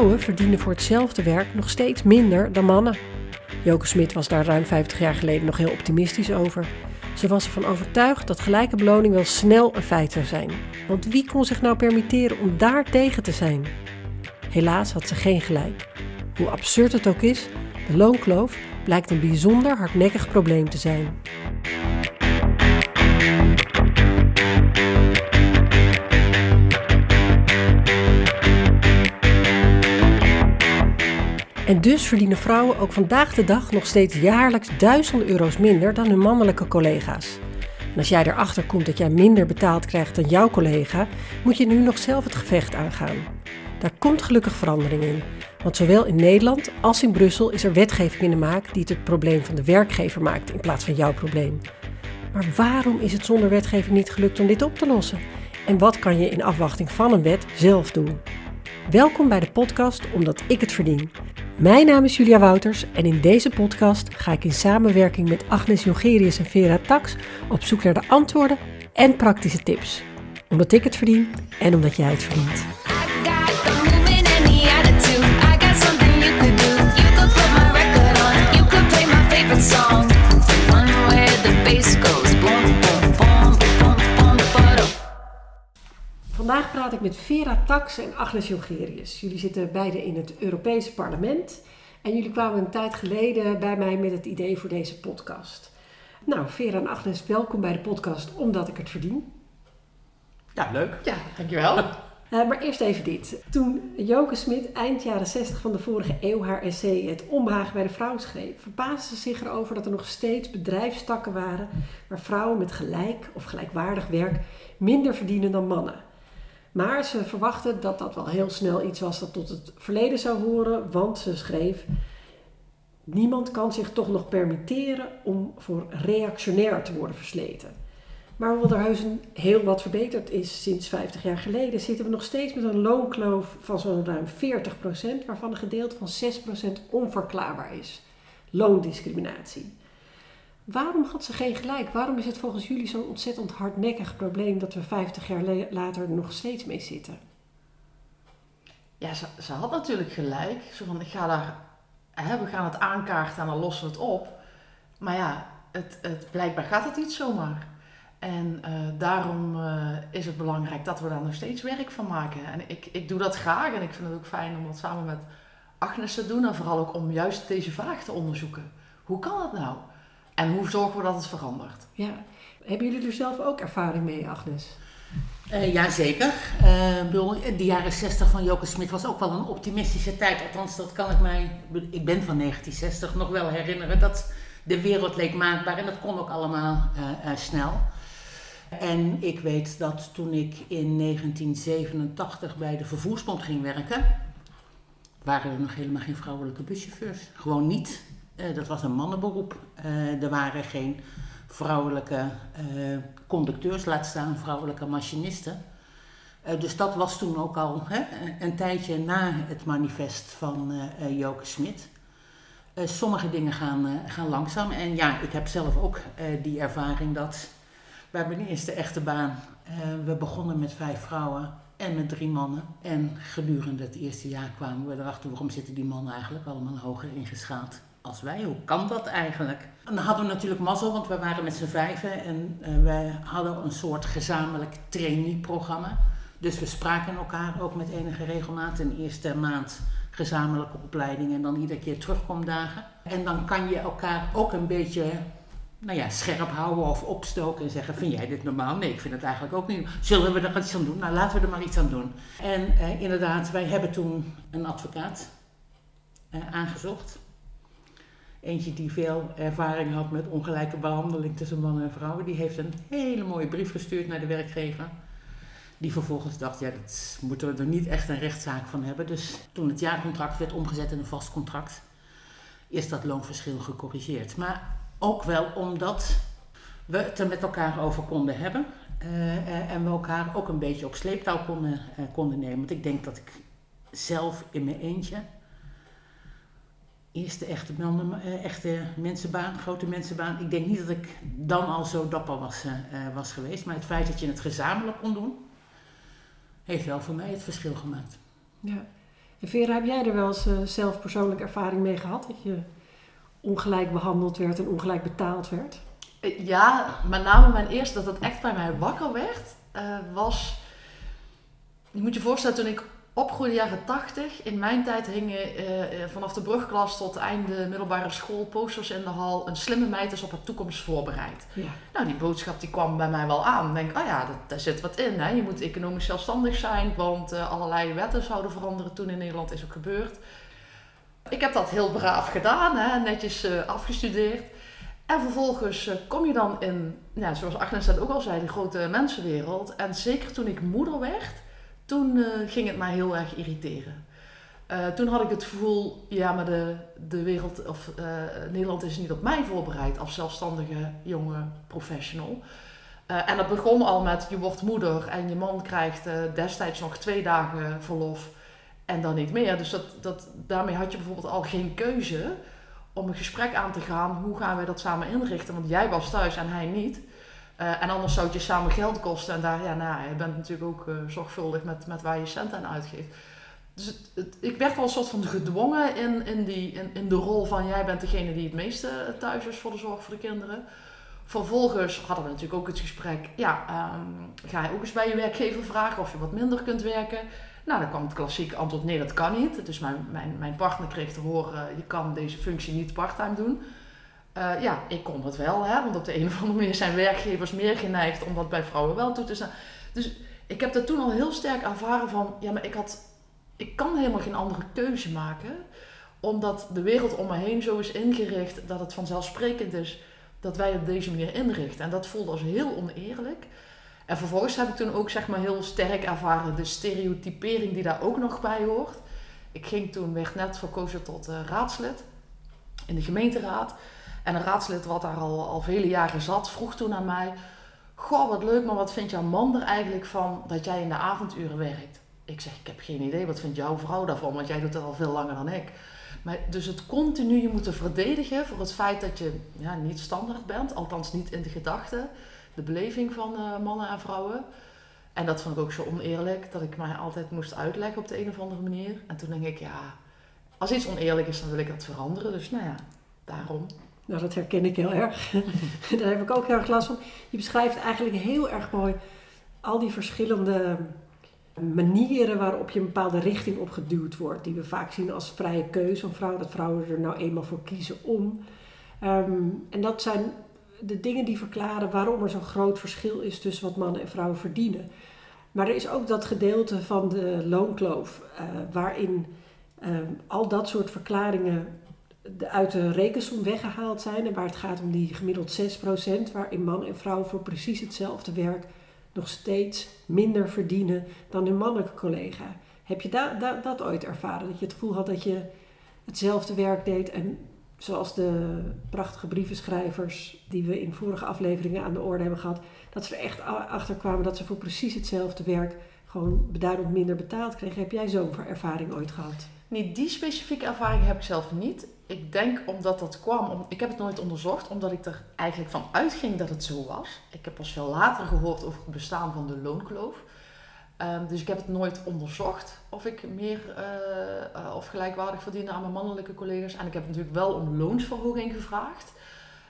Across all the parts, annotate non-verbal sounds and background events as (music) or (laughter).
vrouwen verdienen voor hetzelfde werk nog steeds minder dan mannen. Joke Smit was daar ruim 50 jaar geleden nog heel optimistisch over. Ze was ervan overtuigd dat gelijke beloning wel snel een feit zou zijn. Want wie kon zich nou permitteren om daar tegen te zijn? Helaas had ze geen gelijk. Hoe absurd het ook is, de loonkloof blijkt een bijzonder hardnekkig probleem te zijn. En dus verdienen vrouwen ook vandaag de dag nog steeds jaarlijks duizenden euro's minder dan hun mannelijke collega's. En als jij erachter komt dat jij minder betaald krijgt dan jouw collega, moet je nu nog zelf het gevecht aangaan. Daar komt gelukkig verandering in. Want zowel in Nederland als in Brussel is er wetgeving in de maak die het het probleem van de werkgever maakt in plaats van jouw probleem. Maar waarom is het zonder wetgeving niet gelukt om dit op te lossen? En wat kan je in afwachting van een wet zelf doen? Welkom bij de podcast Omdat ik het verdien. Mijn naam is Julia Wouters en in deze podcast ga ik in samenwerking met Agnes Jongerius en Vera Tax op zoek naar de antwoorden en praktische tips. Omdat ik het verdien en omdat jij het verdient. Vandaag praat ik met Vera Tax en Agnes Jongerius. Jullie zitten beide in het Europese parlement. En jullie kwamen een tijd geleden bij mij met het idee voor deze podcast. Nou, Vera en Agnes, welkom bij de podcast Omdat ik het verdien. Ja, leuk. Ja, dankjewel. Uh, (laughs) maar eerst even dit. Toen Joke Smit eind jaren 60 van de vorige eeuw haar essay Het onbehagen bij de vrouw schreef, verbaasde ze zich erover dat er nog steeds bedrijfstakken waren waar vrouwen met gelijk of gelijkwaardig werk minder verdienen dan mannen. Maar ze verwachtte dat dat wel heel snel iets was dat tot het verleden zou horen, want ze schreef: Niemand kan zich toch nog permitteren om voor reactionair te worden versleten. Maar hoewel er heus een heel wat verbeterd is sinds 50 jaar geleden, zitten we nog steeds met een loonkloof van zo'n ruim 40%, waarvan een gedeelte van 6% onverklaarbaar is. Loondiscriminatie. Waarom had ze geen gelijk? Waarom is het volgens jullie zo'n ontzettend hardnekkig probleem dat we 50 jaar later nog steeds mee zitten? Ja, ze, ze had natuurlijk gelijk. Zo van, ik ga daar, hè, we gaan het aankaarten en dan lossen we het op. Maar ja, het, het, blijkbaar gaat het niet zomaar. En uh, daarom uh, is het belangrijk dat we daar nog steeds werk van maken. En ik, ik doe dat graag en ik vind het ook fijn om dat samen met Agnes te doen. En vooral ook om juist deze vraag te onderzoeken. Hoe kan dat nou? En hoe zorgen we dat het verandert? Ja. Hebben jullie er zelf ook ervaring mee, Agnes? Uh, Jazeker. Uh, de jaren 60 van Joke Smit was ook wel een optimistische tijd. Althans, dat kan ik mij, ik ben van 1960, nog wel herinneren. Dat de wereld leek maakbaar en dat kon ook allemaal uh, snel. En ik weet dat toen ik in 1987 bij de Vervoersbond ging werken, waren er nog helemaal geen vrouwelijke buschauffeurs. Gewoon niet. Uh, dat was een mannenberoep. Uh, er waren geen vrouwelijke uh, conducteurs, laat staan vrouwelijke machinisten. dus dat was toen ook al hè, een tijdje na het manifest van Joke Smit. sommige dingen gaan, gaan langzaam. En ja, ik heb zelf ook die ervaring dat bij mijn eerste echte baan, we begonnen met vijf vrouwen en met drie mannen. En gedurende het eerste jaar kwamen we erachter waarom zitten die mannen eigenlijk allemaal hoger ingeschaald als wij. Hoe kan dat eigenlijk? En dan hadden we natuurlijk mazzel, want we waren met z'n vijven en uh, wij hadden een soort gezamenlijk trainee-programma. Dus we spraken elkaar ook met enige regelmaat. Een eerste maand gezamenlijke opleiding en dan iedere keer terugkomdagen. En dan kan je elkaar ook een beetje nou ja, scherp houden of opstoken en zeggen: Vind jij dit normaal? Nee, ik vind het eigenlijk ook niet. Zullen we er iets aan doen? Nou, laten we er maar iets aan doen. En uh, inderdaad, wij hebben toen een advocaat uh, aangezocht. Eentje die veel ervaring had met ongelijke behandeling tussen mannen en vrouwen. Die heeft een hele mooie brief gestuurd naar de werkgever. Die vervolgens dacht, ja, dat moeten we er niet echt een rechtszaak van hebben. Dus toen het jaarcontract werd omgezet in een vast contract, is dat loonverschil gecorrigeerd. Maar ook wel omdat we het er met elkaar over konden hebben. Uh, en we elkaar ook een beetje op sleeptouw konden, uh, konden nemen. Want ik denk dat ik zelf in mijn eentje eerste echte, uh, echte mensenbaan, grote mensenbaan. Ik denk niet dat ik dan al zo dapper was, uh, was geweest. Maar het feit dat je het gezamenlijk kon doen, heeft wel voor mij het verschil gemaakt. Ja. En Vera, heb jij er wel eens eh, zelf persoonlijk ervaring mee gehad? Dat je ongelijk behandeld werd en ongelijk betaald werd? Eh, Ja, met name mijn eerste dat het echt bij mij wakker werd, eh, was... Je moet je voorstellen, toen ik opgroeide jaren 80, in mijn tijd hingen eh, vanaf de brugklas tot einde middelbare school posters in de hal. Een slimme meid is op haar toekomst voorbereid. Ja. Nou, die boodschap die kwam bij mij wel aan. Ik denk, oh ja, dat, daar zit wat in. Hè? Je moet economisch zelfstandig zijn, want eh, allerlei wetten zouden veranderen toen in Nederland is ook gebeurd. Ik heb dat heel braaf gedaan, hè? netjes afgestudeerd. En vervolgens kom je dan in, ja, zoals Agnes net ook al zei, de grote mensenwereld. En zeker toen ik moeder werd, toen eh, ging het mij heel erg irriteren. Eh, toen had ik het gevoel, ja, maar de, de wereld, of eh, Nederland is niet op mij voorbereid als zelfstandige jonge professional. En dat begon al met, je wordt moeder en je man krijgt destijds nog twee dagen verlof en dan niet meer. Dus dat, dat, daarmee had je bijvoorbeeld al geen keuze om een gesprek aan te gaan. Hoe gaan wij dat samen inrichten? Want jij was thuis en hij niet. Eh, en anders zou het je samen geld kosten. En daar, ja, nou, je bent natuurlijk ook eh, zorgvuldig met, met waar je cent aan uitgeeft. Dus ik werd wel een soort van gedwongen in, in, die, in, in de rol van jij bent degene die het meeste thuis is voor de zorg voor de kinderen. Vervolgens hadden we natuurlijk ook het gesprek, ja, ehm, ga je ook eens bij je werkgever vragen of je wat minder kunt werken? Nou, dan kwam het klassieke antwoord, nee, dat kan niet. Dus mijn, mijn, mijn partner kreeg te horen, je kan deze functie niet parttime doen. Eh, ja, ik kon het wel, hè, want op de een of andere manier zijn werkgevers meer geneigd om dat bij vrouwen wel toe te staan. Dus ik heb dat toen al heel sterk ervaren van, ja, maar ik, had, ik kan helemaal geen andere keuze maken, omdat de wereld om me heen zo is ingericht dat het vanzelfsprekend is dat wij het op deze manier inrichten. En dat voelde als heel oneerlijk. En vervolgens heb ik toen ook zeg maar heel sterk ervaren de stereotypering die daar ook nog bij hoort. Ik ging toen, werd net verkozen tot eh, raadslid in de gemeenteraad. En een raadslid wat daar al, al vele jaren zat, vroeg toen aan mij... Goh, wat leuk, maar wat vindt jouw man er eigenlijk van dat jij in de avonduren werkt? Ik zeg, ik heb geen idee, wat vindt jouw vrouw daarvan? Want jij doet dat al veel langer dan ik. Maar dus het continu je moeten verdedigen voor het feit dat je ja, niet standaard bent. Althans niet in de gedachten, de beleving van eh, mannen en vrouwen. En dat vond ik ook zo oneerlijk, dat ik mij altijd moest uitleggen op de een of andere manier. En toen denk ik, ja, als iets oneerlijk is, dan wil ik dat veranderen. Dus nou ja, daarom. Nou, dat herken ik heel erg. (laughs) Daar heb ik ook heel erg last van. Je beschrijft eigenlijk heel erg mooi al die verschillende manieren waarop je een bepaalde richting op geduwd wordt. Die we vaak zien als vrije keuze van vrouwen. Dat vrouwen er nou eenmaal voor kiezen om. Ehm, en dat zijn de dingen die verklaren waarom er zo'n groot verschil is tussen wat mannen en vrouwen verdienen. Maar er is ook dat gedeelte van de loonkloof eh, waarin ehm, al dat soort verklaringen uit de rekensom weggehaald zijn. En waar het gaat om die gemiddeld 6%, waarin man en vrouw voor precies hetzelfde werk nog steeds minder verdienen dan hun mannelijke collega. Heb je da- da- dat ooit ervaren? Dat je het gevoel had dat je hetzelfde werk deed en zoals de prachtige brievenschrijvers die we in vorige afleveringen aan de orde hebben gehad, dat ze er echt achter kwamen dat ze voor precies hetzelfde werk gewoon beduidend minder betaald kregen. Heb jij zo'n ervaring ooit gehad? Niet die specifieke ervaring heb ik zelf niet. Ik denk omdat dat kwam, ik heb het nooit onderzocht, omdat ik er eigenlijk van uitging dat het zo was. Ik heb pas veel later gehoord over het bestaan van de loonkloof. Ehm, dus ik heb het nooit onderzocht of ik meer eh, eh, of gelijkwaardig verdiende aan mijn mannelijke collega's. En ik heb natuurlijk wel om loonsverhoging gevraagd.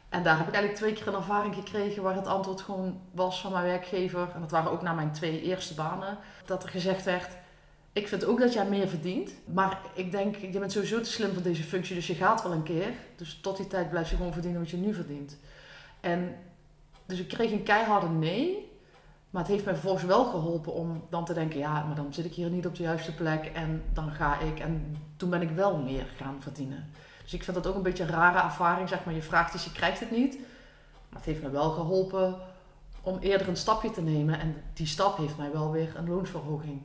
En daar heb ik eigenlijk twee keer een ervaring gekregen waar het antwoord gewoon was van mijn werkgever. En dat waren ook na mijn twee eerste banen. Dat er gezegd werd, ik vind ook dat jij meer verdient. Maar ik denk, je bent sowieso te slim voor deze functie, dus je gaat wel een keer. Dus tot die tijd blijf je gewoon verdienen wat je nu verdient. En dus ik kreeg een keiharde nee. Maar het heeft mij vervolgens wel geholpen om dan te denken, ja, maar dan zit ik hier niet op de juiste plek en dan ga ik. En toen ben ik wel meer gaan verdienen. Dus ik vind dat ook een beetje een rare ervaring, zeg maar. Je vraagt iets, je krijgt het niet. Maar het heeft me wel geholpen om eerder een stapje te nemen. En die stap heeft mij wel weer een loonsverhoging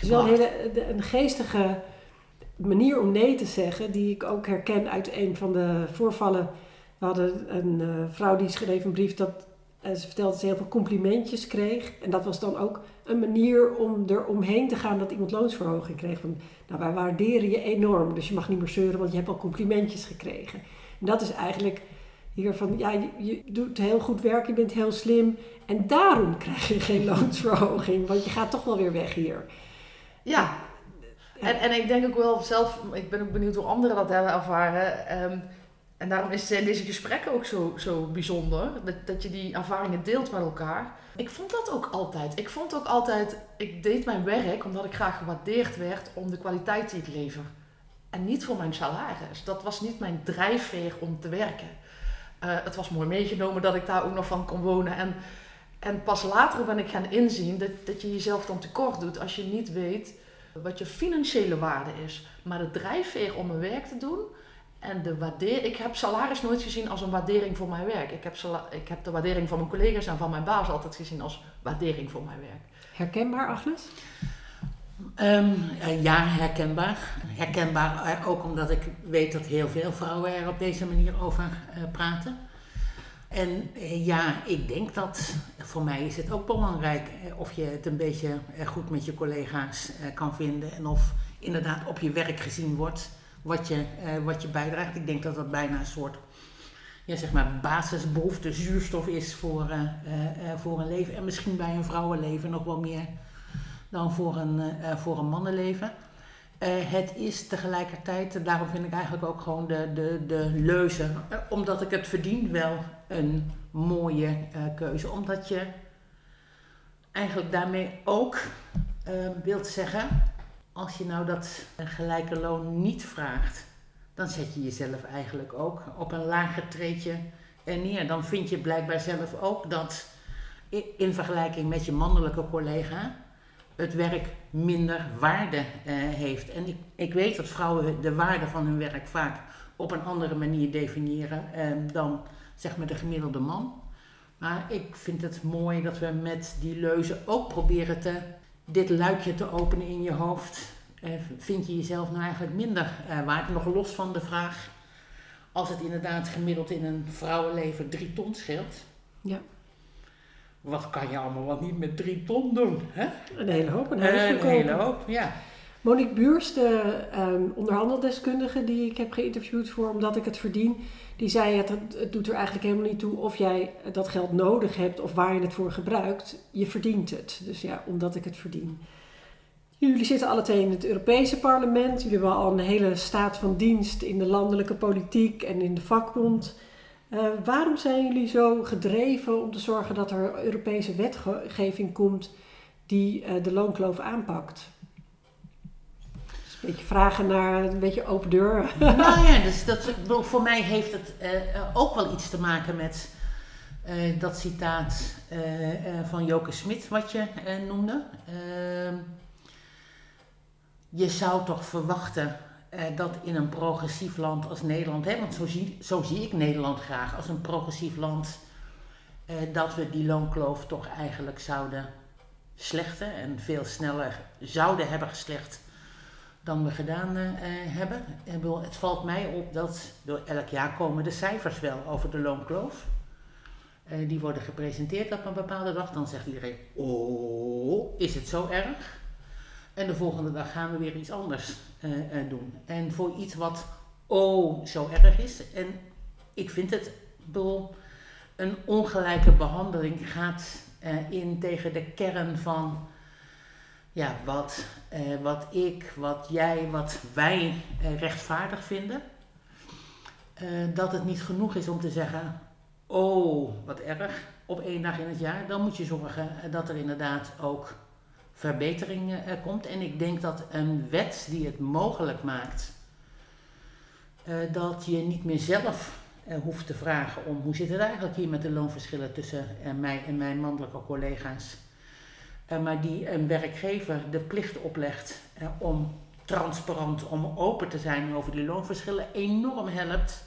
Het is wel een, hele, een geestige manier om nee te zeggen, die ik ook herken uit een van de voorvallen. We hadden een eh, vrouw die schreef een brief dat ze vertelde dat ze heel veel complimentjes kreeg. En dat was dan ook een manier om er omheen te gaan dat iemand loonsverhoging kreeg. Van, nou, wij waarderen je enorm, dus je mag niet meer zeuren, want je hebt al complimentjes gekregen. En dat is eigenlijk hier van, ja, je, je doet heel goed werk, je bent heel slim. En daarom krijg je geen (laughs) loonsverhoging, want je gaat toch wel weer weg hier. Ja, En, en ik denk ook wel zelf, ik ben ook benieuwd hoe anderen dat hebben ervaren. Ehm, en daarom is, zijn deze gesprekken ook zo, zo bijzonder. Dat, dat je die ervaringen deelt met elkaar. Ik vond dat ook altijd. Ik vond ook altijd, ik deed mijn werk omdat ik graag gewaardeerd werd om de kwaliteit die ik lever. En niet voor mijn salaris. Dat was niet mijn drijfveer om te werken. Eh, het was mooi meegenomen dat ik daar ook nog van kon wonen. En, en pas later ben ik gaan inzien dat, dat je jezelf dan tekort doet als je niet weet wat je financiële waarde is. Maar de drijfveer om mijn werk te doen en de waardering. Ik heb salaris nooit gezien als een waardering voor mijn werk. Ik heb, ik heb de waardering van mijn collega's en van mijn baas altijd gezien als waardering voor mijn werk. Herkenbaar, Agnes? Um, ja, herkenbaar. Herkenbaar eh, ook omdat ik weet dat heel veel vrouwen er op deze manier over uh, praten. En ja, ik denk dat voor mij is het ook belangrijk of je het een beetje goed met je collega's kan vinden en of inderdaad op je werk gezien wordt wat je, wat je bijdraagt. Ik denk dat dat bijna een soort ja, zeg maar basisbehoefte zuurstof is voor, voor een leven. En misschien bij een vrouwenleven nog wel meer dan voor een, voor een mannenleven. Het is tegelijkertijd, daarom vind ik eigenlijk ook gewoon de, de, de leuze, omdat ik het verdien wel een mooie uh, keuze. Omdat je eigenlijk daarmee ook uh, wilt zeggen, als je nou dat gelijke loon niet vraagt, dan zet je jezelf eigenlijk ook op een lager treedje neer. Dan vind je blijkbaar zelf ook dat in vergelijking met je mannelijke collega het werk minder waarde uh, heeft. En ik, ik weet dat vrouwen de waarde van hun werk vaak op een andere manier definiëren dan zeg maar de gemiddelde man. Maar ik vind het mooi dat we met die leuzen ook proberen te, dit luikje te openen in je hoofd. Eh, vind je jezelf nou eigenlijk minder eh, waard? Nog los van de vraag, als het inderdaad gemiddeld in een vrouwenleven drie ton scheelt. Ja. Wat kan je allemaal wat niet met drie ton doen? Hè? Een hele hoop, een huis Een hele hoop, ja. Monique Buurs, de um, onderhandeldeskundige die ik heb geïnterviewd voor Omdat ik het verdien, die zei het, het doet er eigenlijk helemaal niet toe of jij dat geld nodig hebt of waar je het voor gebruikt. Je verdient het. Dus ja, omdat ik het verdien. Jullie zitten alle twee in het Europese parlement. Jullie hebben al een hele staat van dienst in de landelijke politiek en in de vakbond. Uh, waarom zijn jullie zo gedreven om te zorgen dat er Europese wetgeving komt die uh, de loonkloof aanpakt? Een beetje vragen naar een beetje open deur. Nou (laughs) ja, dus dat, voor mij heeft het uh, ook wel iets te maken met dat citaat van Joke Smit, wat je noemde. Ehm, je zou toch verwachten dat in een progressief land als Nederland, hè, want zo zie, zo zie ik Nederland graag als een progressief land, dat we die loonkloof toch eigenlijk zouden slechten en veel sneller zouden hebben geslecht dan we gedaan uh, hebben. Het valt mij op dat door elk jaar komen de cijfers wel over de loonkloof. Die worden gepresenteerd op een bepaalde dag. Dan zegt iedereen, oh, is het zo erg? En de volgende dag gaan we weer iets anders uh, doen. En voor iets wat, oh, zo erg is. En ik vind het, bedoel, een ongelijke behandeling gaat in tegen de kern van ja, wat, eh, wat ik, wat jij, wat wij eh, rechtvaardig vinden. Dat het niet genoeg is om te zeggen, oh, wat erg, op één dag in het jaar. Dan moet je zorgen dat er inderdaad ook verbetering komt. En ik denk dat een wet die het mogelijk maakt, dat je niet meer zelf hoeft te vragen om hoe zit het eigenlijk hier met de loonverschillen tussen mij en mijn mannelijke collega's eh, maar die een werkgever de plicht oplegt eh, om transparant, om open te zijn over die loonverschillen, enorm helpt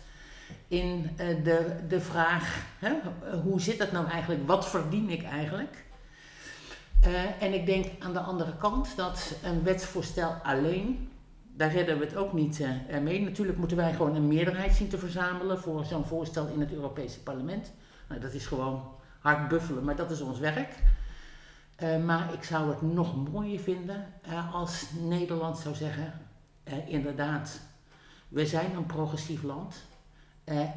in eh, de, de vraag: hè, hoe zit het nou eigenlijk? Wat verdien ik eigenlijk? En ik denk aan de andere kant dat een wetsvoorstel alleen, daar redden we het ook niet uh, mee. Natuurlijk moeten wij gewoon een meerderheid zien te verzamelen voor zo'n voorstel in het Europese parlement. Nou, dat is gewoon hard buffelen, maar dat is ons werk. Uh, maar ik zou het nog mooier vinden als Nederland zou zeggen: inderdaad, we zijn een progressief land.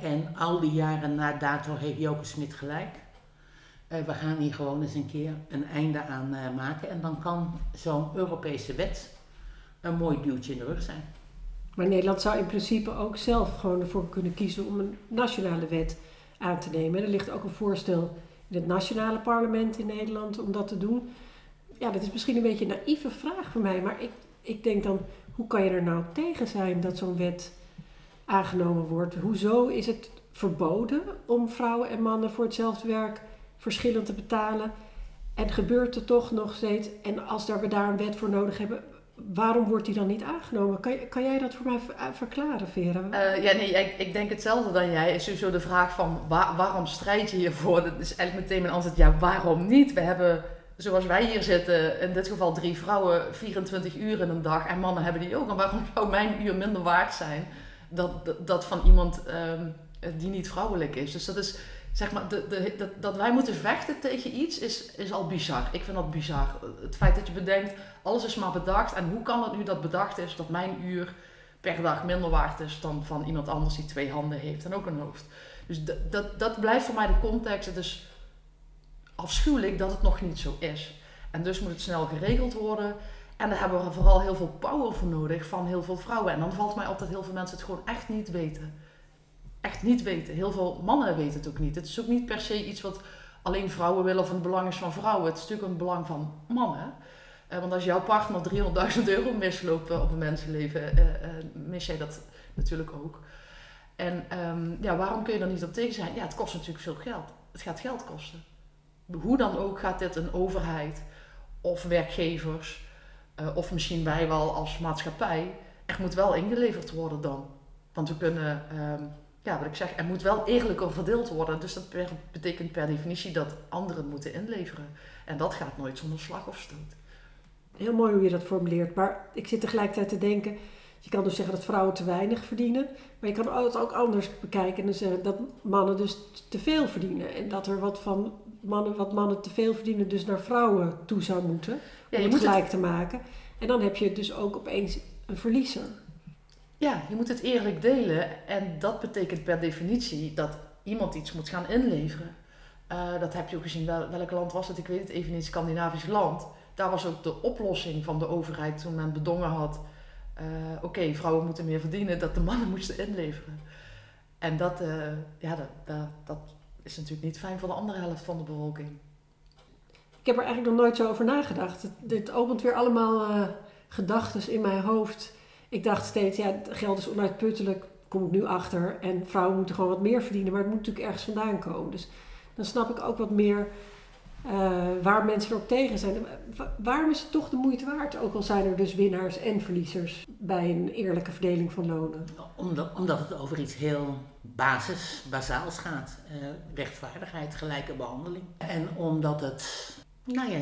en al die jaren na dato heeft Joke Smit gelijk. We gaan hier gewoon eens een keer een einde aan maken. En dan kan zo'n Europese wet een mooi duwtje in de rug zijn. Maar Nederland zou in principe ook zelf gewoon ervoor kunnen kiezen om een nationale wet aan te nemen. Er ligt ook een voorstel in het nationale parlement in Nederland om dat te doen. Ja, dat is misschien een beetje een naïeve vraag voor mij, maar ik, ik denk dan, hoe kan je er nou tegen zijn dat zo'n wet aangenomen wordt? Hoezo is het verboden om vrouwen en mannen voor hetzelfde werk verschillend te betalen? En gebeurt er toch nog steeds, en als we daar een wet voor nodig hebben, waarom wordt die dan niet aangenomen? Kan, kan jij dat voor mij verklaren, Vera? Uh, ja, nee, ik, ik, denk hetzelfde dan jij. Is sowieso de vraag van waarom strijd je hiervoor? Dat is eigenlijk meteen mijn antwoord, ja, waarom niet? We hebben, zoals wij hier zitten, in dit geval drie vrouwen, 24 uur in een dag. En mannen hebben die ook. En waarom zou mijn uur minder waard zijn dat, dat van iemand um, die niet vrouwelijk is? Dus dat is zeg maar, de, de, dat, dat wij moeten vechten tegen iets is, is al bizar. Ik vind dat bizar. Het feit dat je bedenkt, alles is maar bedacht. En hoe kan het nu dat bedacht is dat mijn uur per dag minder waard is dan van iemand anders die twee handen heeft en ook een hoofd. Dus dat, dat, dat blijft voor mij de context. Het is afschuwelijk dat het nog niet zo is. En dus moet het snel geregeld worden. En daar hebben we vooral heel veel power voor nodig van heel veel vrouwen. En dan valt mij op dat heel veel mensen het gewoon echt niet weten echt niet weten. Heel veel mannen weten het ook niet. Het is ook niet per se iets wat alleen vrouwen willen of een belang is van vrouwen. Het is natuurlijk een belang van mannen. Uh, want als jouw partner 300.000 euro misloopt op een mensenleven, uh, mis jij dat natuurlijk ook. En um, ja, waarom kun je er niet op tegen zijn? Ja, het kost natuurlijk veel geld. Het gaat geld kosten. Hoe dan ook gaat dit een overheid of werkgevers, of misschien wij wel als maatschappij, er moet wel ingeleverd worden dan. Want we kunnen um, ja, wat ik zeg, er moet wel eerlijker verdeeld worden. Dus dat betekent per definitie dat anderen moeten inleveren. En dat gaat nooit zonder slag of stoot. Heel mooi hoe je dat formuleert. Maar ik zit tegelijkertijd te denken, je kan dus zeggen dat vrouwen te weinig verdienen. Maar je kan het ook anders bekijken en dan zeggen dat mannen dus te veel verdienen. En dat er wat van mannen, wat mannen te veel verdienen, dus naar vrouwen toe zou moeten. Om het gelijk te maken. En dan heb je dus ook opeens een verliezer. Ja, je moet het eerlijk delen. En dat betekent per definitie dat iemand iets moet gaan inleveren. Uh, dat heb je ook gezien. Wel, welk land was het? Ik weet het even niet. Scandinavisch land. Daar was ook de oplossing van de overheid toen men bedongen had. Uh, Oké, vrouwen moeten meer verdienen. Dat de mannen (laughs) moesten inleveren. En dat, uh, ja, dat, dat, dat, is natuurlijk niet fijn voor de andere helft van de bevolking. Ik heb er eigenlijk nog nooit zo over nagedacht. dit opent weer allemaal gedachten in mijn hoofd ik dacht steeds, ja, geld is onuitputtelijk, kom ik nu achter. En vrouwen moeten gewoon wat meer verdienen, maar het moet natuurlijk ergens vandaan komen. Dus dan snap ik ook wat meer uh, waar mensen er ook tegen zijn. Waarom is het toch de moeite waard, ook al zijn er dus winnaars en verliezers bij een eerlijke verdeling van lonen? Omdat, omdat het over iets heel basis, bazaals gaat. Uh, rechtvaardigheid, gelijke behandeling. En omdat het nou ja,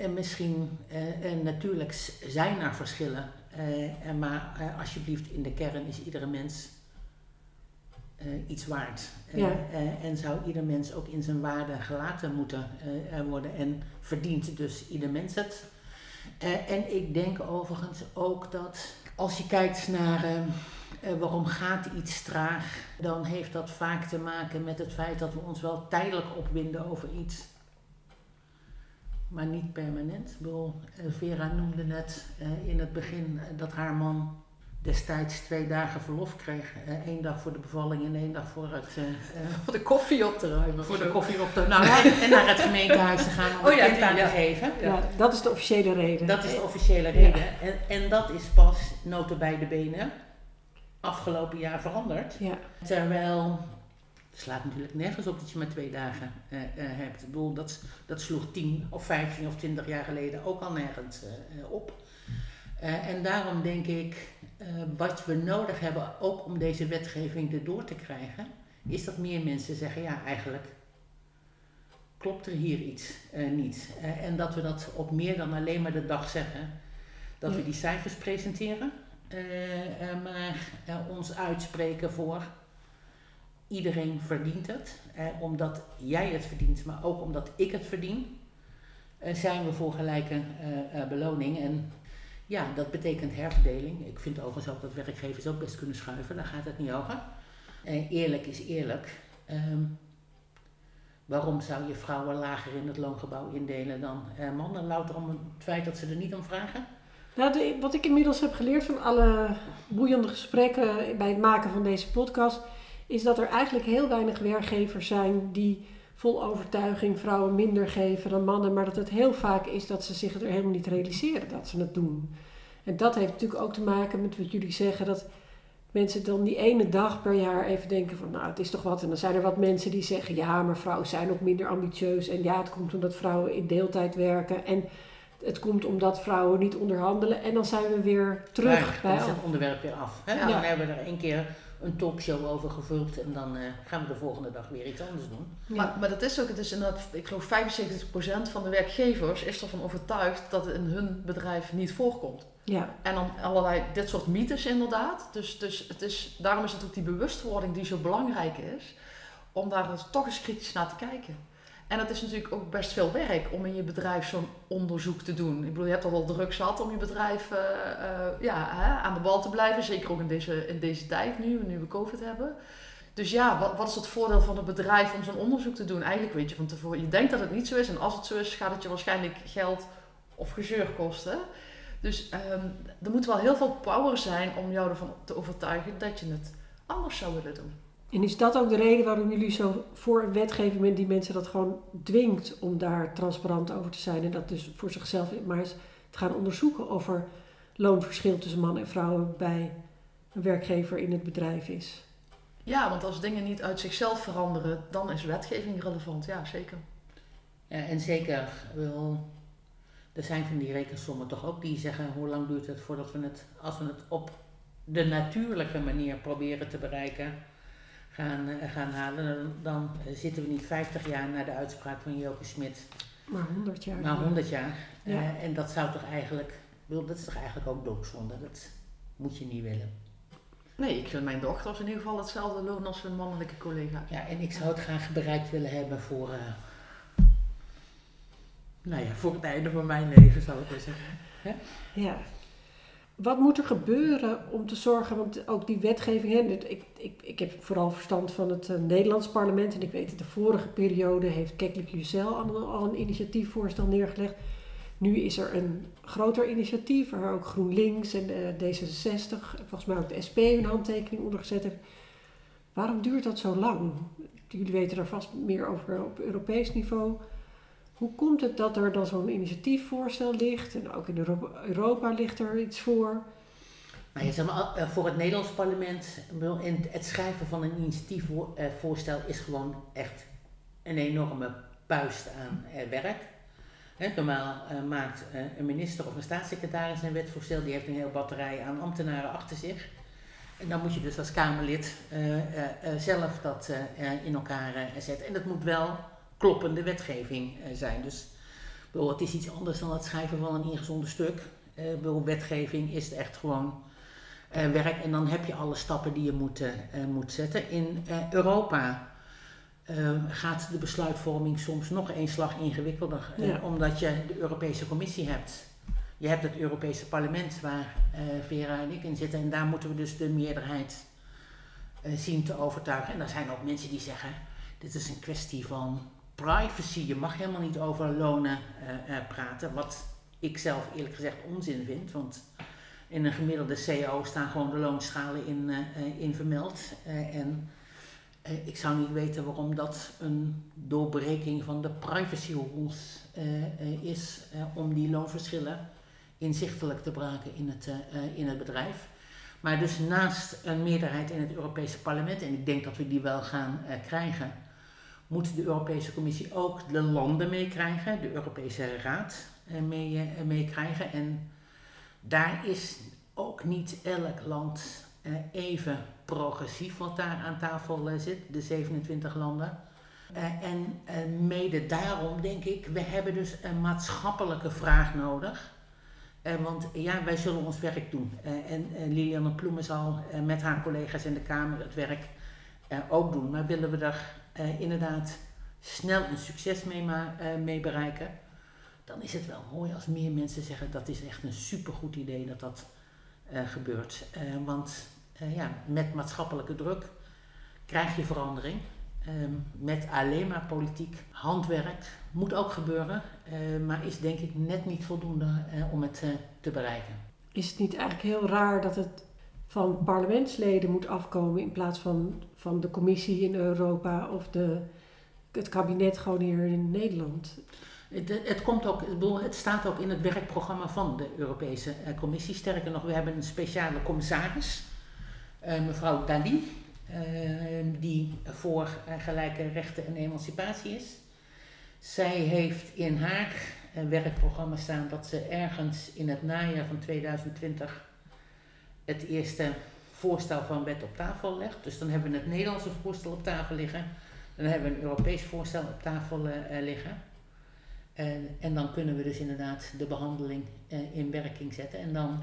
en, misschien en natuurlijk zijn er verschillen uh, maar uh, alsjeblieft, in de kern is iedere mens uh, iets waard. Ja. en zou ieder mens ook in zijn waarde gelaten moeten worden. En verdient dus ieder mens het. en ik denk overigens ook dat als je kijkt naar waarom gaat iets traag, dan heeft dat vaak te maken met het feit dat we ons wel tijdelijk opwinden over iets maar niet permanent. Ik bedoel, eh, Vera noemde net uh, in het begin eh, dat haar man destijds twee dagen verlof kreeg. Eén dag voor de bevalling en één dag voor het... voor de koffie op te ruimen. Voor de koffie op te nou, En naar het gemeentehuis te gaan om (laughs) oh, het kind aan te geven. Ja, dat is de officiële reden. Dat is de officiële reden. En, en dat is pas noten bij de benen afgelopen jaar veranderd. Ja. Terwijl het slaat natuurlijk nergens op dat je maar twee dagen uh, uh, hebt. Ik bedoel, dat, dat sloeg 10 of 15 of 20 jaar geleden ook al nergens uh, op. en daarom denk ik, wat we nodig hebben, ook om deze wetgeving erdoor te krijgen, is dat meer mensen zeggen, ja eigenlijk klopt er hier iets niet. en dat we dat op meer dan alleen maar de dag zeggen. Dat we die cijfers presenteren, maar ons uitspreken voor iedereen verdient het. Eh, omdat jij het verdient, maar ook omdat ik het verdien, eh, zijn we voor gelijke eh, eh, beloning. En ja, dat betekent herverdeling. Ik vind overigens ook dat werkgevers ook best kunnen schuiven, daar gaat het niet over. Eerlijk is eerlijk. Ehm, waarom zou je vrouwen lager in het loongebouw indelen dan mannen? Louter om het feit dat ze er niet om vragen? Nou, wat ik inmiddels heb geleerd van alle boeiende gesprekken bij het maken van deze podcast, is dat er eigenlijk heel weinig werkgevers zijn die vol overtuiging vrouwen minder geven dan mannen, maar dat het heel vaak is dat ze zich er helemaal niet realiseren dat ze het doen. En dat heeft natuurlijk ook te maken met wat jullie zeggen, dat mensen dan die ene dag per jaar even denken van, nou, het is toch wat. En dan zijn er wat mensen die zeggen, ja, maar vrouwen zijn ook minder ambitieus. En ja, het komt omdat vrouwen in deeltijd werken. En het komt omdat vrouwen niet onderhandelen. En dan zijn we weer terug Maar bij dan is het onderwerp weer af. Hè? Ja. Dan hebben we er één keer een talkshow over gevuld en dan eh, gaan we de volgende dag weer iets anders doen. Ja. Maar, maar dat is ook, het is inderdaad, ik geloof 75% van de werkgevers is ervan overtuigd dat het in hun bedrijf niet voorkomt. ja. En dan allerlei, dit soort mythes inderdaad. Dus, dus het is, daarom is het ook die bewustwording die zo belangrijk is, om daar toch eens kritisch naar te kijken. En het is natuurlijk ook best veel werk om in je bedrijf zo'n onderzoek te doen. Ik bedoel, je hebt al wel druk zat om je bedrijf eh, eh, ja, hè, aan de bal te blijven. Zeker ook in deze, in deze tijd nu, nu we COVID hebben. Dus ja, wat, wat is het voordeel van een bedrijf om zo'n onderzoek te doen? Eigenlijk weet je van tevoren, je denkt dat het niet zo is. En als het zo is, gaat het je waarschijnlijk geld of gezeur kosten. Dus ehm, er moet wel heel veel power zijn om jou ervan te overtuigen dat je het anders zou willen doen. En is dat ook de reden waarom jullie zo voor een wetgeving bent die mensen dat gewoon dwingt om daar transparant over te zijn en dat dus voor zichzelf maar eens te gaan onderzoeken of er loonverschil tussen mannen en vrouwen bij een werkgever in het bedrijf is? Ja, want als dingen niet uit zichzelf veranderen, dan is wetgeving relevant. Ja, zeker. Ja, en zeker, wel, er zijn van die rekensommen toch ook die zeggen hoe lang duurt het voordat we het, als we het op de natuurlijke manier proberen te bereiken, gaan, eh, gaan halen. Dan, dan zitten we niet 50 jaar na de uitspraak van Joke Smit, Maar 100 jaar. maar 100 jaar. Ja. Eh, en dat zou toch eigenlijk, bedoel, dat is toch eigenlijk ook doodzonde. Dat moet je niet willen. Nee, ik vind mijn dochters in ieder geval hetzelfde loon als hun mannelijke collega. Ja, en ik zou het graag bereikt willen hebben voor, eh, nou ja, voor het einde van mijn leven, zou ik maar zeggen. Ja. Wat moet er gebeuren om te zorgen, want ook die wetgeving, hè, ik, ik, ik heb vooral verstand van het eh, Nederlands parlement en ik weet dat de vorige periode heeft Keklik Juzel al, al een initiatiefvoorstel neergelegd. Nu is er een groter initiatief waar ook GroenLinks en eh, D66, volgens mij ook de SP een handtekening onder gezet heeft. Waarom duurt dat zo lang? Jullie weten er vast meer over op Europees niveau. Hoe komt het dat er dan zo'n initiatiefvoorstel ligt? En ook in Europa, ligt er iets voor. Zeg maar, eh, voor het Nederlands parlement, in het schrijven van een initiatiefvoorstel is gewoon echt een enorme puist aan eh, werk. Normaal eh, maakt eh, een minister of een staatssecretaris een wetsvoorstel, die heeft een hele batterij aan ambtenaren achter zich. En dan moet je dus als Kamerlid eh, eh, eh, zelf dat eh, eh, in elkaar eh, zetten. En dat moet wel kloppende wetgeving eh, zijn. Dus bedoel, het is iets anders dan het schrijven van een ingezonden stuk. Eh, bedoel, wetgeving is echt gewoon eh, werk. En dan heb je alle stappen die je moet, moet zetten. In Europa gaat de besluitvorming soms nog één slag ingewikkelder. Ja. omdat je de Europese Commissie hebt. Je hebt het Europese parlement waar Vera en ik in zitten. En daar moeten we dus de meerderheid zien te overtuigen. En er zijn ook mensen die zeggen, dit is een kwestie van privacy. Je mag helemaal niet over lonen eh, eh, praten. Wat ik zelf eerlijk gezegd onzin vind. Want in een gemiddelde CO staan gewoon de loonschalen in, eh, in vermeld. En ik zou niet weten waarom dat een doorbreking van de privacy rules is om die loonverschillen inzichtelijk te braken in het, in het bedrijf. Maar dus naast een meerderheid in het Europese parlement, en ik denk dat we die wel gaan krijgen, moet de Europese Commissie ook de landen meekrijgen, de Europese Raad eh, mee, eh, meekrijgen. En daar is ook niet elk land eh, even progressief wat daar aan tafel zit, de 27 landen. En mede daarom denk ik, we hebben dus een maatschappelijke vraag nodig. Want ja, wij zullen ons werk doen. En Lilianne Ploemen zal met haar collega's in de Kamer het werk ook doen. Maar willen we er eh, inderdaad snel een succes mee, eh, mee bereiken, dan is het wel mooi als meer mensen zeggen dat is echt een supergoed idee dat dat eh, gebeurt. Want ja, met maatschappelijke druk krijg je verandering. Ehm, met alleen maar politiek handwerk moet ook gebeuren, maar is denk ik net niet voldoende om het te bereiken. Is het niet eigenlijk heel raar dat het van parlementsleden moet afkomen in plaats van, van de commissie in Europa of de, het kabinet gewoon hier in Nederland? Het, het, komt ook, het staat ook in het werkprogramma van de Europese eh, Commissie. Sterker nog, we hebben een speciale commissaris, eh, mevrouw Dali, eh, die voor gelijke rechten en emancipatie is. Zij heeft in haar werkprogramma staan dat ze ergens in het najaar van 2020 het eerste voorstel van wet op tafel legt. Dus dan hebben we het Nederlandse voorstel op tafel liggen. Dan hebben we een Europees voorstel op tafel liggen. En, en dan kunnen we dus inderdaad de behandeling uh, in werking zetten. En dan,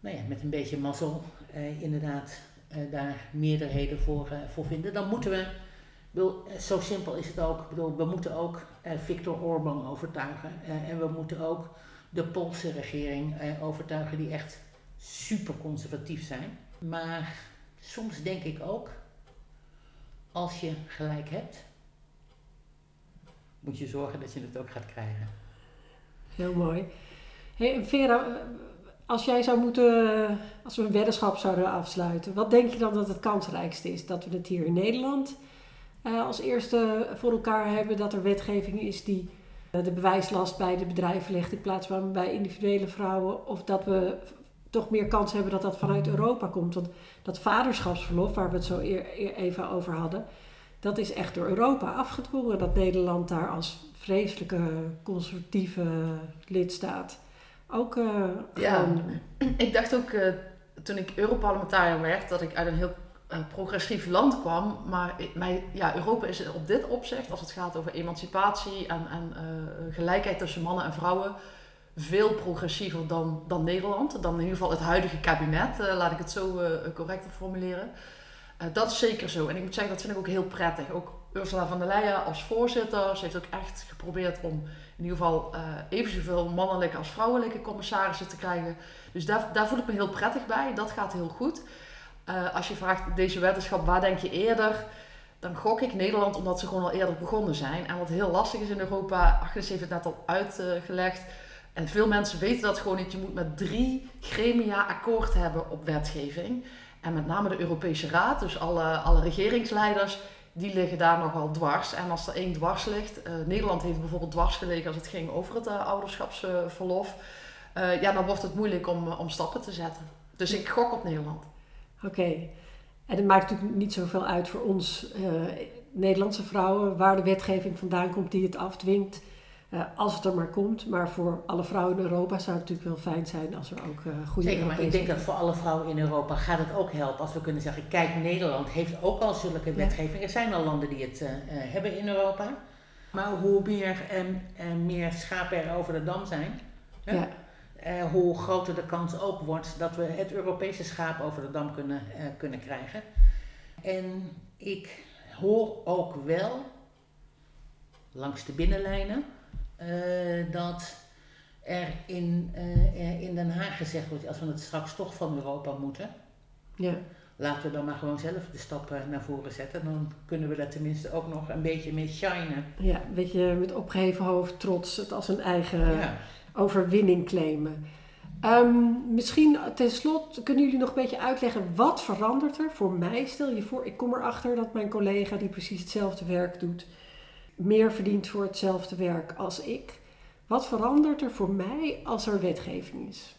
nou ja, met een beetje mazzel, inderdaad daar meerderheden voor, voor vinden. Dan moeten we, bedoel, zo simpel is het ook, bedoel, we moeten ook Viktor Orban overtuigen. en we moeten ook de Poolse regering overtuigen, die echt super conservatief zijn. Maar soms denk ik ook, als je gelijk hebt, moet je zorgen dat je het ook gaat krijgen. Heel mooi. Hey, Vera, als jij zou moeten, als we een weddenschap zouden afsluiten, wat denk je dan dat het kansrijkste is? Dat we het hier in Nederland uh, als eerste voor elkaar hebben, dat er wetgeving is die uh, de bewijslast bij de bedrijven legt in plaats van bij individuele vrouwen, of dat we toch meer kans hebben dat dat vanuit Europa komt. Want dat vaderschapsverlof, waar we het zo eer, eer even over hadden, dat is echt door Europa afgedwongen. Dat Nederland daar als vreselijke conservatieve lidstaat ook uh, ja, ik dacht ook uh, toen ik Europarlementariër werd dat ik uit een heel uh, progressief land kwam. Maar mij, ja, Europa is op dit opzicht, als het gaat over emancipatie en, en gelijkheid tussen mannen en vrouwen, veel progressiever dan, dan Nederland. Dan in ieder geval het huidige kabinet, laat ik het zo correct formuleren. Uh, dat is zeker zo. En ik moet zeggen, dat vind ik ook heel prettig. Ook Ursula van der Leyen als voorzitter, ze heeft ook echt geprobeerd om in ieder geval uh, even zoveel mannelijke als vrouwelijke commissarissen te krijgen. Dus daar, daar voel ik me heel prettig bij. Dat gaat heel goed. Uh, als je vraagt deze wetenschap, waar denk je eerder? Dan gok ik Nederland omdat ze gewoon al eerder begonnen zijn. En wat heel lastig is in Europa, Agnes heeft het net al uitgelegd. En veel mensen weten dat gewoon niet. Je moet met drie gremia akkoord hebben op wetgeving. En met name de Europese Raad, dus alle, alle regeringsleiders, die liggen daar nogal dwars. En als er één dwars ligt, uh, Nederland heeft bijvoorbeeld dwars gelegen als het ging over het uh, ouderschapsverlof, uh, ja, dan wordt het moeilijk om, om stappen te zetten. Dus ik gok op Nederland. Oké, en het maakt natuurlijk niet zoveel uit voor ons Nederlandse vrouwen waar de wetgeving vandaan komt die het afdwingt. Uh, als het er maar komt. Maar voor alle vrouwen in Europa zou het natuurlijk wel fijn zijn als er ook uh, goede Zeker, maar ik denk dat voor alle vrouwen in Europa gaat het ook helpen als we kunnen zeggen, kijk, Nederland heeft ook al zulke wetgeving. Er zijn al landen die het uh, hebben in Europa. Maar hoe meer, en meer schapen er over de dam zijn, ja. hoe groter de kans ook wordt dat we het Europese schaap over de dam kunnen, kunnen krijgen. En ik hoor ook wel langs de binnenlijnen dat er in, uh, in Den Haag gezegd wordt, als we het straks toch van Europa moeten, ja. laten we dan maar gewoon zelf de stappen naar voren zetten. Dan kunnen we daar tenminste ook nog een beetje mee shinen. Ja, een beetje met opgeheven hoofd, trots, het als een eigen ja. overwinning claimen. Um, misschien tenslotte kunnen jullie nog een beetje uitleggen wat verandert er voor mij? Stel je voor, ik kom erachter dat mijn collega die precies hetzelfde werk doet, meer verdient voor hetzelfde werk als ik. Wat verandert er voor mij als er wetgeving is?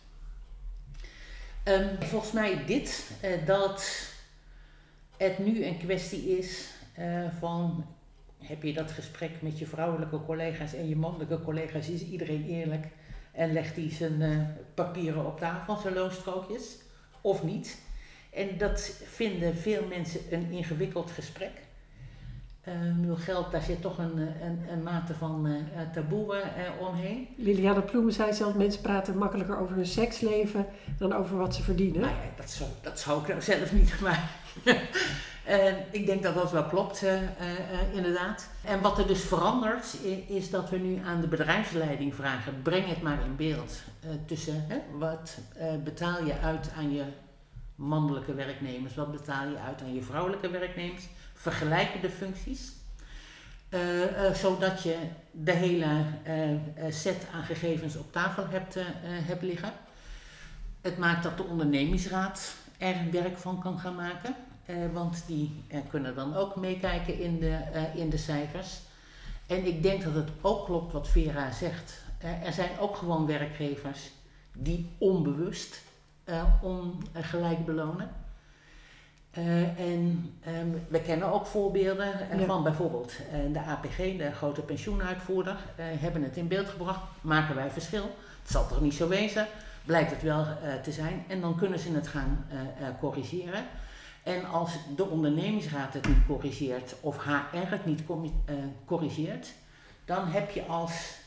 Um, volgens mij dit, uh, dat het nu een kwestie is uh, van heb je dat gesprek met je vrouwelijke collega's en je mannelijke collega's, is iedereen eerlijk en legt hij zijn uh, papieren op tafel, zijn loonstrookjes, of niet? En dat vinden veel mensen een ingewikkeld gesprek. Uh, geld, daar zit toch een, een, een mate van uh, taboe omheen. Liliane Ploemen zei zelf, mensen praten makkelijker over hun seksleven dan over wat ze verdienen. Nou ja, dat zou, dat zou ik nou zelf niet, (laughs) maar ik denk dat dat wel klopt, inderdaad. En wat er dus verandert, is dat we nu aan de bedrijfsleiding vragen, breng het maar in beeld. tussen, wat betaal je uit aan je mannelijke werknemers, wat betaal je uit aan je vrouwelijke werknemers vergelijkende functies. Uh, uh, zodat je de hele uh, set aan gegevens op tafel hebt, hebt liggen. Het maakt dat de ondernemingsraad er werk van kan gaan maken. Eh, want die eh, kunnen dan ook meekijken in de, eh, in de cijfers. En ik denk dat het ook klopt wat Vera zegt. Eh, er zijn ook gewoon werkgevers die onbewust eh, ongelijk belonen. Eh, en ehm, we kennen ook voorbeelden eh, Ja. van bijvoorbeeld eh, de APG, de grote pensioenuitvoerder, hebben het in beeld gebracht. Maken wij verschil? Het zal toch niet zo wezen? Blijkt het wel te zijn. En dan kunnen ze het gaan corrigeren. En als de ondernemingsraad het niet corrigeert of HR het niet corrigeert, dan heb je als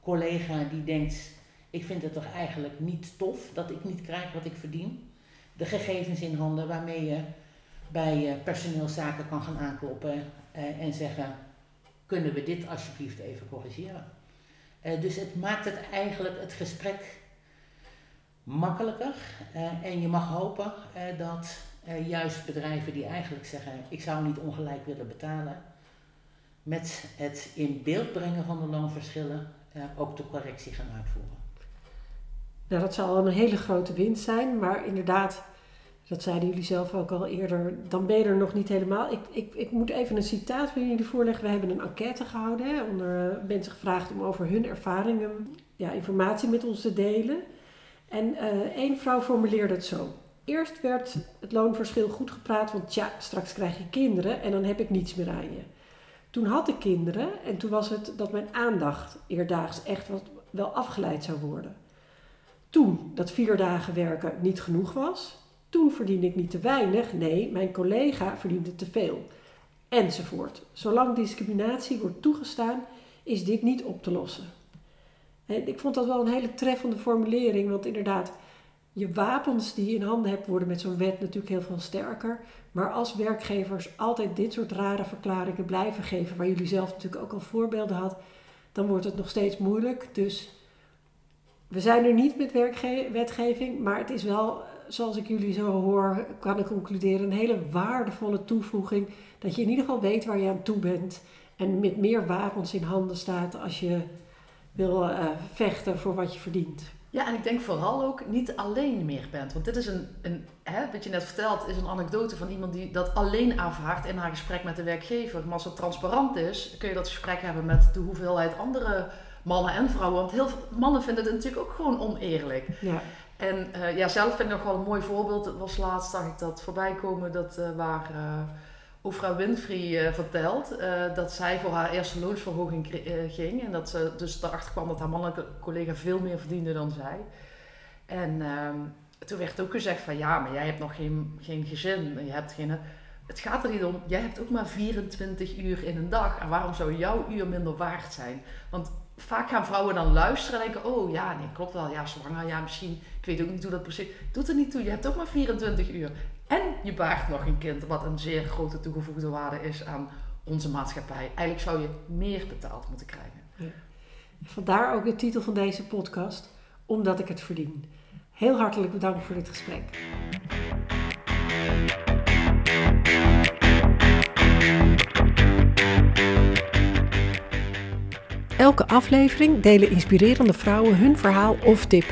collega die denkt: Ik vind het toch eigenlijk niet tof dat ik niet krijg wat ik verdien. De gegevens in handen waarmee je bij eh, personeelszaken kan gaan aankloppen eh, en zeggen: Kunnen we dit alsjeblieft even corrigeren? Eh, dus het maakt het eigenlijk het gesprek makkelijker. En je mag hopen dat juist bedrijven die eigenlijk zeggen: Ik zou niet ongelijk willen betalen, met het in beeld brengen van de loonverschillen ook de correctie gaan uitvoeren. Nou, dat zal een hele grote winst zijn, maar inderdaad, dat zeiden jullie zelf ook al eerder, dan ben je er nog niet helemaal. Ik, ik, ik moet even een citaat bij jullie voorleggen. We hebben een enquête gehouden, hè, onder mensen gevraagd om over hun ervaringen ja, informatie met ons te delen. En eh één vrouw formuleerde het zo. Eerst werd het loonverschil goed gepraat, want ja, straks krijg je kinderen en dan heb ik niets meer aan je. Toen had ik kinderen en toen was het dat mijn aandacht eerdaags echt wat, wel afgeleid zou worden. Toen dat vier dagen werken niet genoeg was. Toen verdiende ik niet te weinig. Nee, mijn collega verdiende te veel. Enzovoort. Zolang discriminatie wordt toegestaan, is dit niet op te lossen. En ik vond dat wel een hele treffende formulering. Want inderdaad, je wapens die je in handen hebt worden met zo'n wet natuurlijk heel veel sterker. Maar als werkgevers altijd dit soort rare verklaringen blijven geven, waar jullie zelf natuurlijk ook al voorbeelden had, dan wordt het nog steeds moeilijk. Dus we zijn er niet met wetgeving, maar het is wel, zoals ik jullie zo hoor, kan ik concluderen, een hele waardevolle toevoeging. Dat je in ieder geval weet waar je aan toe bent en met meer wapens in handen staat als je wil eh, vechten voor wat je verdient. Ja, en ik denk vooral ook niet alleen meer bent. Want dit is een, een hè, wat je net vertelt, is een anekdote van iemand die dat alleen aanvaardt in haar gesprek met de werkgever. Maar als het transparant is, kun je dat gesprek hebben met de hoeveelheid andere mannen en vrouwen. Want heel veel mannen vinden het natuurlijk ook gewoon oneerlijk. Ja, En eh, ja, zelf vind ik nog wel een mooi voorbeeld. Het was laatst, zag ik dat voorbij komen, dat, eh, waar eh Oprah Winfrey vertelt dat zij voor haar eerste loonsverhoging ging. En dat ze dus erachter kwam dat haar mannelijke collega veel meer verdiende dan zij. En ehm, toen werd ook gezegd van ja, maar jij hebt nog geen, geen gezin. Je hebt geen, het gaat er niet om, jij hebt ook maar 24 uur in een dag. En waarom zou jouw uur minder waard zijn? Want vaak gaan vrouwen dan luisteren en denken: Oh ja, nee, klopt wel. Ja, zwanger, ja, misschien. Ik weet ook niet hoe dat precies. Doet er niet toe, je hebt ook maar 24 uur. En je baart nog een kind, wat een zeer grote toegevoegde waarde is aan onze maatschappij. Eigenlijk zou je meer betaald moeten krijgen. vandaar ook de titel van deze podcast, Omdat ik het verdien. Heel hartelijk bedankt voor dit gesprek. Elke aflevering delen inspirerende vrouwen hun verhaal of tip.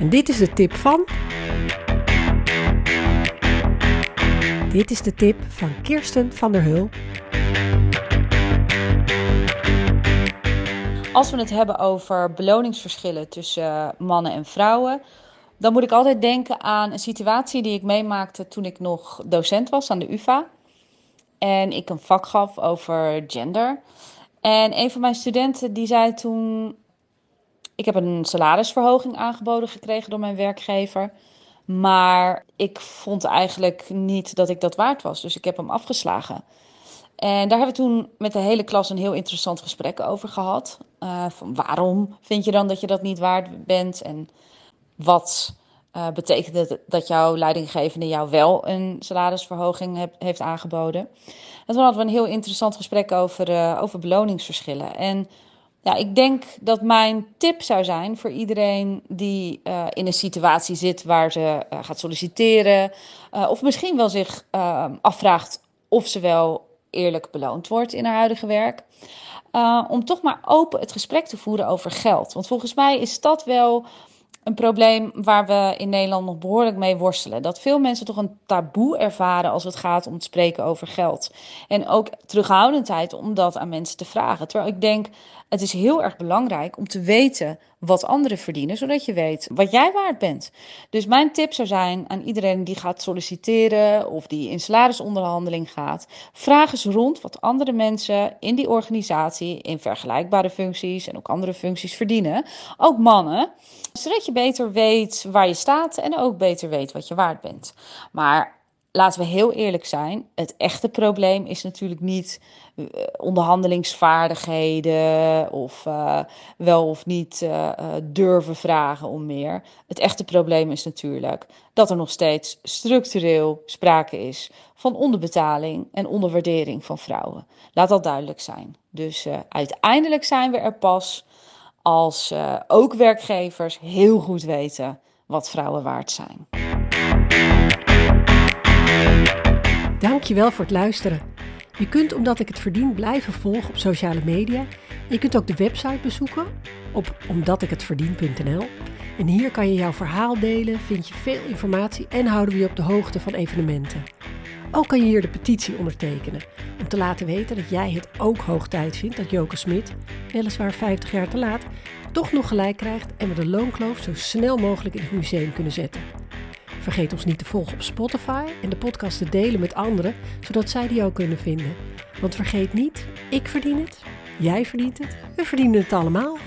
En dit is de tip van. Dit is de tip van Kirsten van der Hul. Als we het hebben over beloningsverschillen tussen mannen en vrouwen, dan moet ik altijd denken aan een situatie die ik meemaakte toen ik nog docent was aan de UVA. En ik een vak gaf over gender. En een van mijn studenten die zei toen: Ik heb een salarisverhoging aangeboden gekregen door mijn werkgever. Maar ik vond eigenlijk niet dat ik dat waard was. Dus ik heb hem afgeslagen. En daar hebben we toen met de hele klas een heel interessant gesprek over gehad. Uh, van waarom vind je dan dat je dat niet waard bent? En wat uh, betekent het dat jouw leidinggevende jou wel een salarisverhoging heeft aangeboden? En toen hadden we een heel interessant gesprek over, uh, over beloningsverschillen. En ja, ik denk dat mijn tip zou zijn voor iedereen die uh, in een situatie zit waar ze uh, gaat solliciteren, of misschien wel zich afvraagt of ze wel eerlijk beloond wordt in haar huidige werk. Om toch maar open het gesprek te voeren over geld. Want volgens mij is dat wel een probleem waar we in Nederland nog behoorlijk mee worstelen. Dat veel mensen toch een taboe ervaren als het gaat om te spreken over geld. En ook terughoudendheid om dat aan mensen te vragen. Terwijl ik denk, het is heel erg belangrijk om te weten wat anderen verdienen, zodat je weet wat jij waard bent. Dus mijn tip zou zijn aan iedereen die gaat solliciteren of die in salarisonderhandeling gaat: vraag eens rond wat andere mensen in die organisatie in vergelijkbare functies en ook andere functies verdienen. Ook mannen, zodat je beter weet waar je staat en ook beter weet wat je waard bent. Maar laten we heel eerlijk zijn: het echte probleem is natuurlijk niet uh, onderhandelingsvaardigheden of uh, wel of niet uh, durven vragen om meer. Het echte probleem is natuurlijk dat er nog steeds structureel sprake is van onderbetaling en onderwaardering van vrouwen. Laat dat duidelijk zijn. Dus uiteindelijk zijn we er pas als ook werkgevers heel goed weten wat vrouwen waard zijn. Dankjewel voor het luisteren. Je kunt Omdat ik het verdien blijven volgen op sociale media. Je kunt ook de website bezoeken op omdatikhetverdien.nl. En hier kan je jouw verhaal delen, vind je veel informatie en houden we je op de hoogte van evenementen. Ook kan je hier de petitie ondertekenen om te laten weten dat jij het ook hoog tijd vindt dat Joke Smit, weliswaar 50 jaar te laat, toch nog gelijk krijgt en we de loonkloof zo snel mogelijk in het museum kunnen zetten. Vergeet ons niet te volgen op Spotify en de podcast te delen met anderen, zodat zij die ook kunnen vinden. Want vergeet niet, ik verdien het, jij verdient het, we verdienen het allemaal.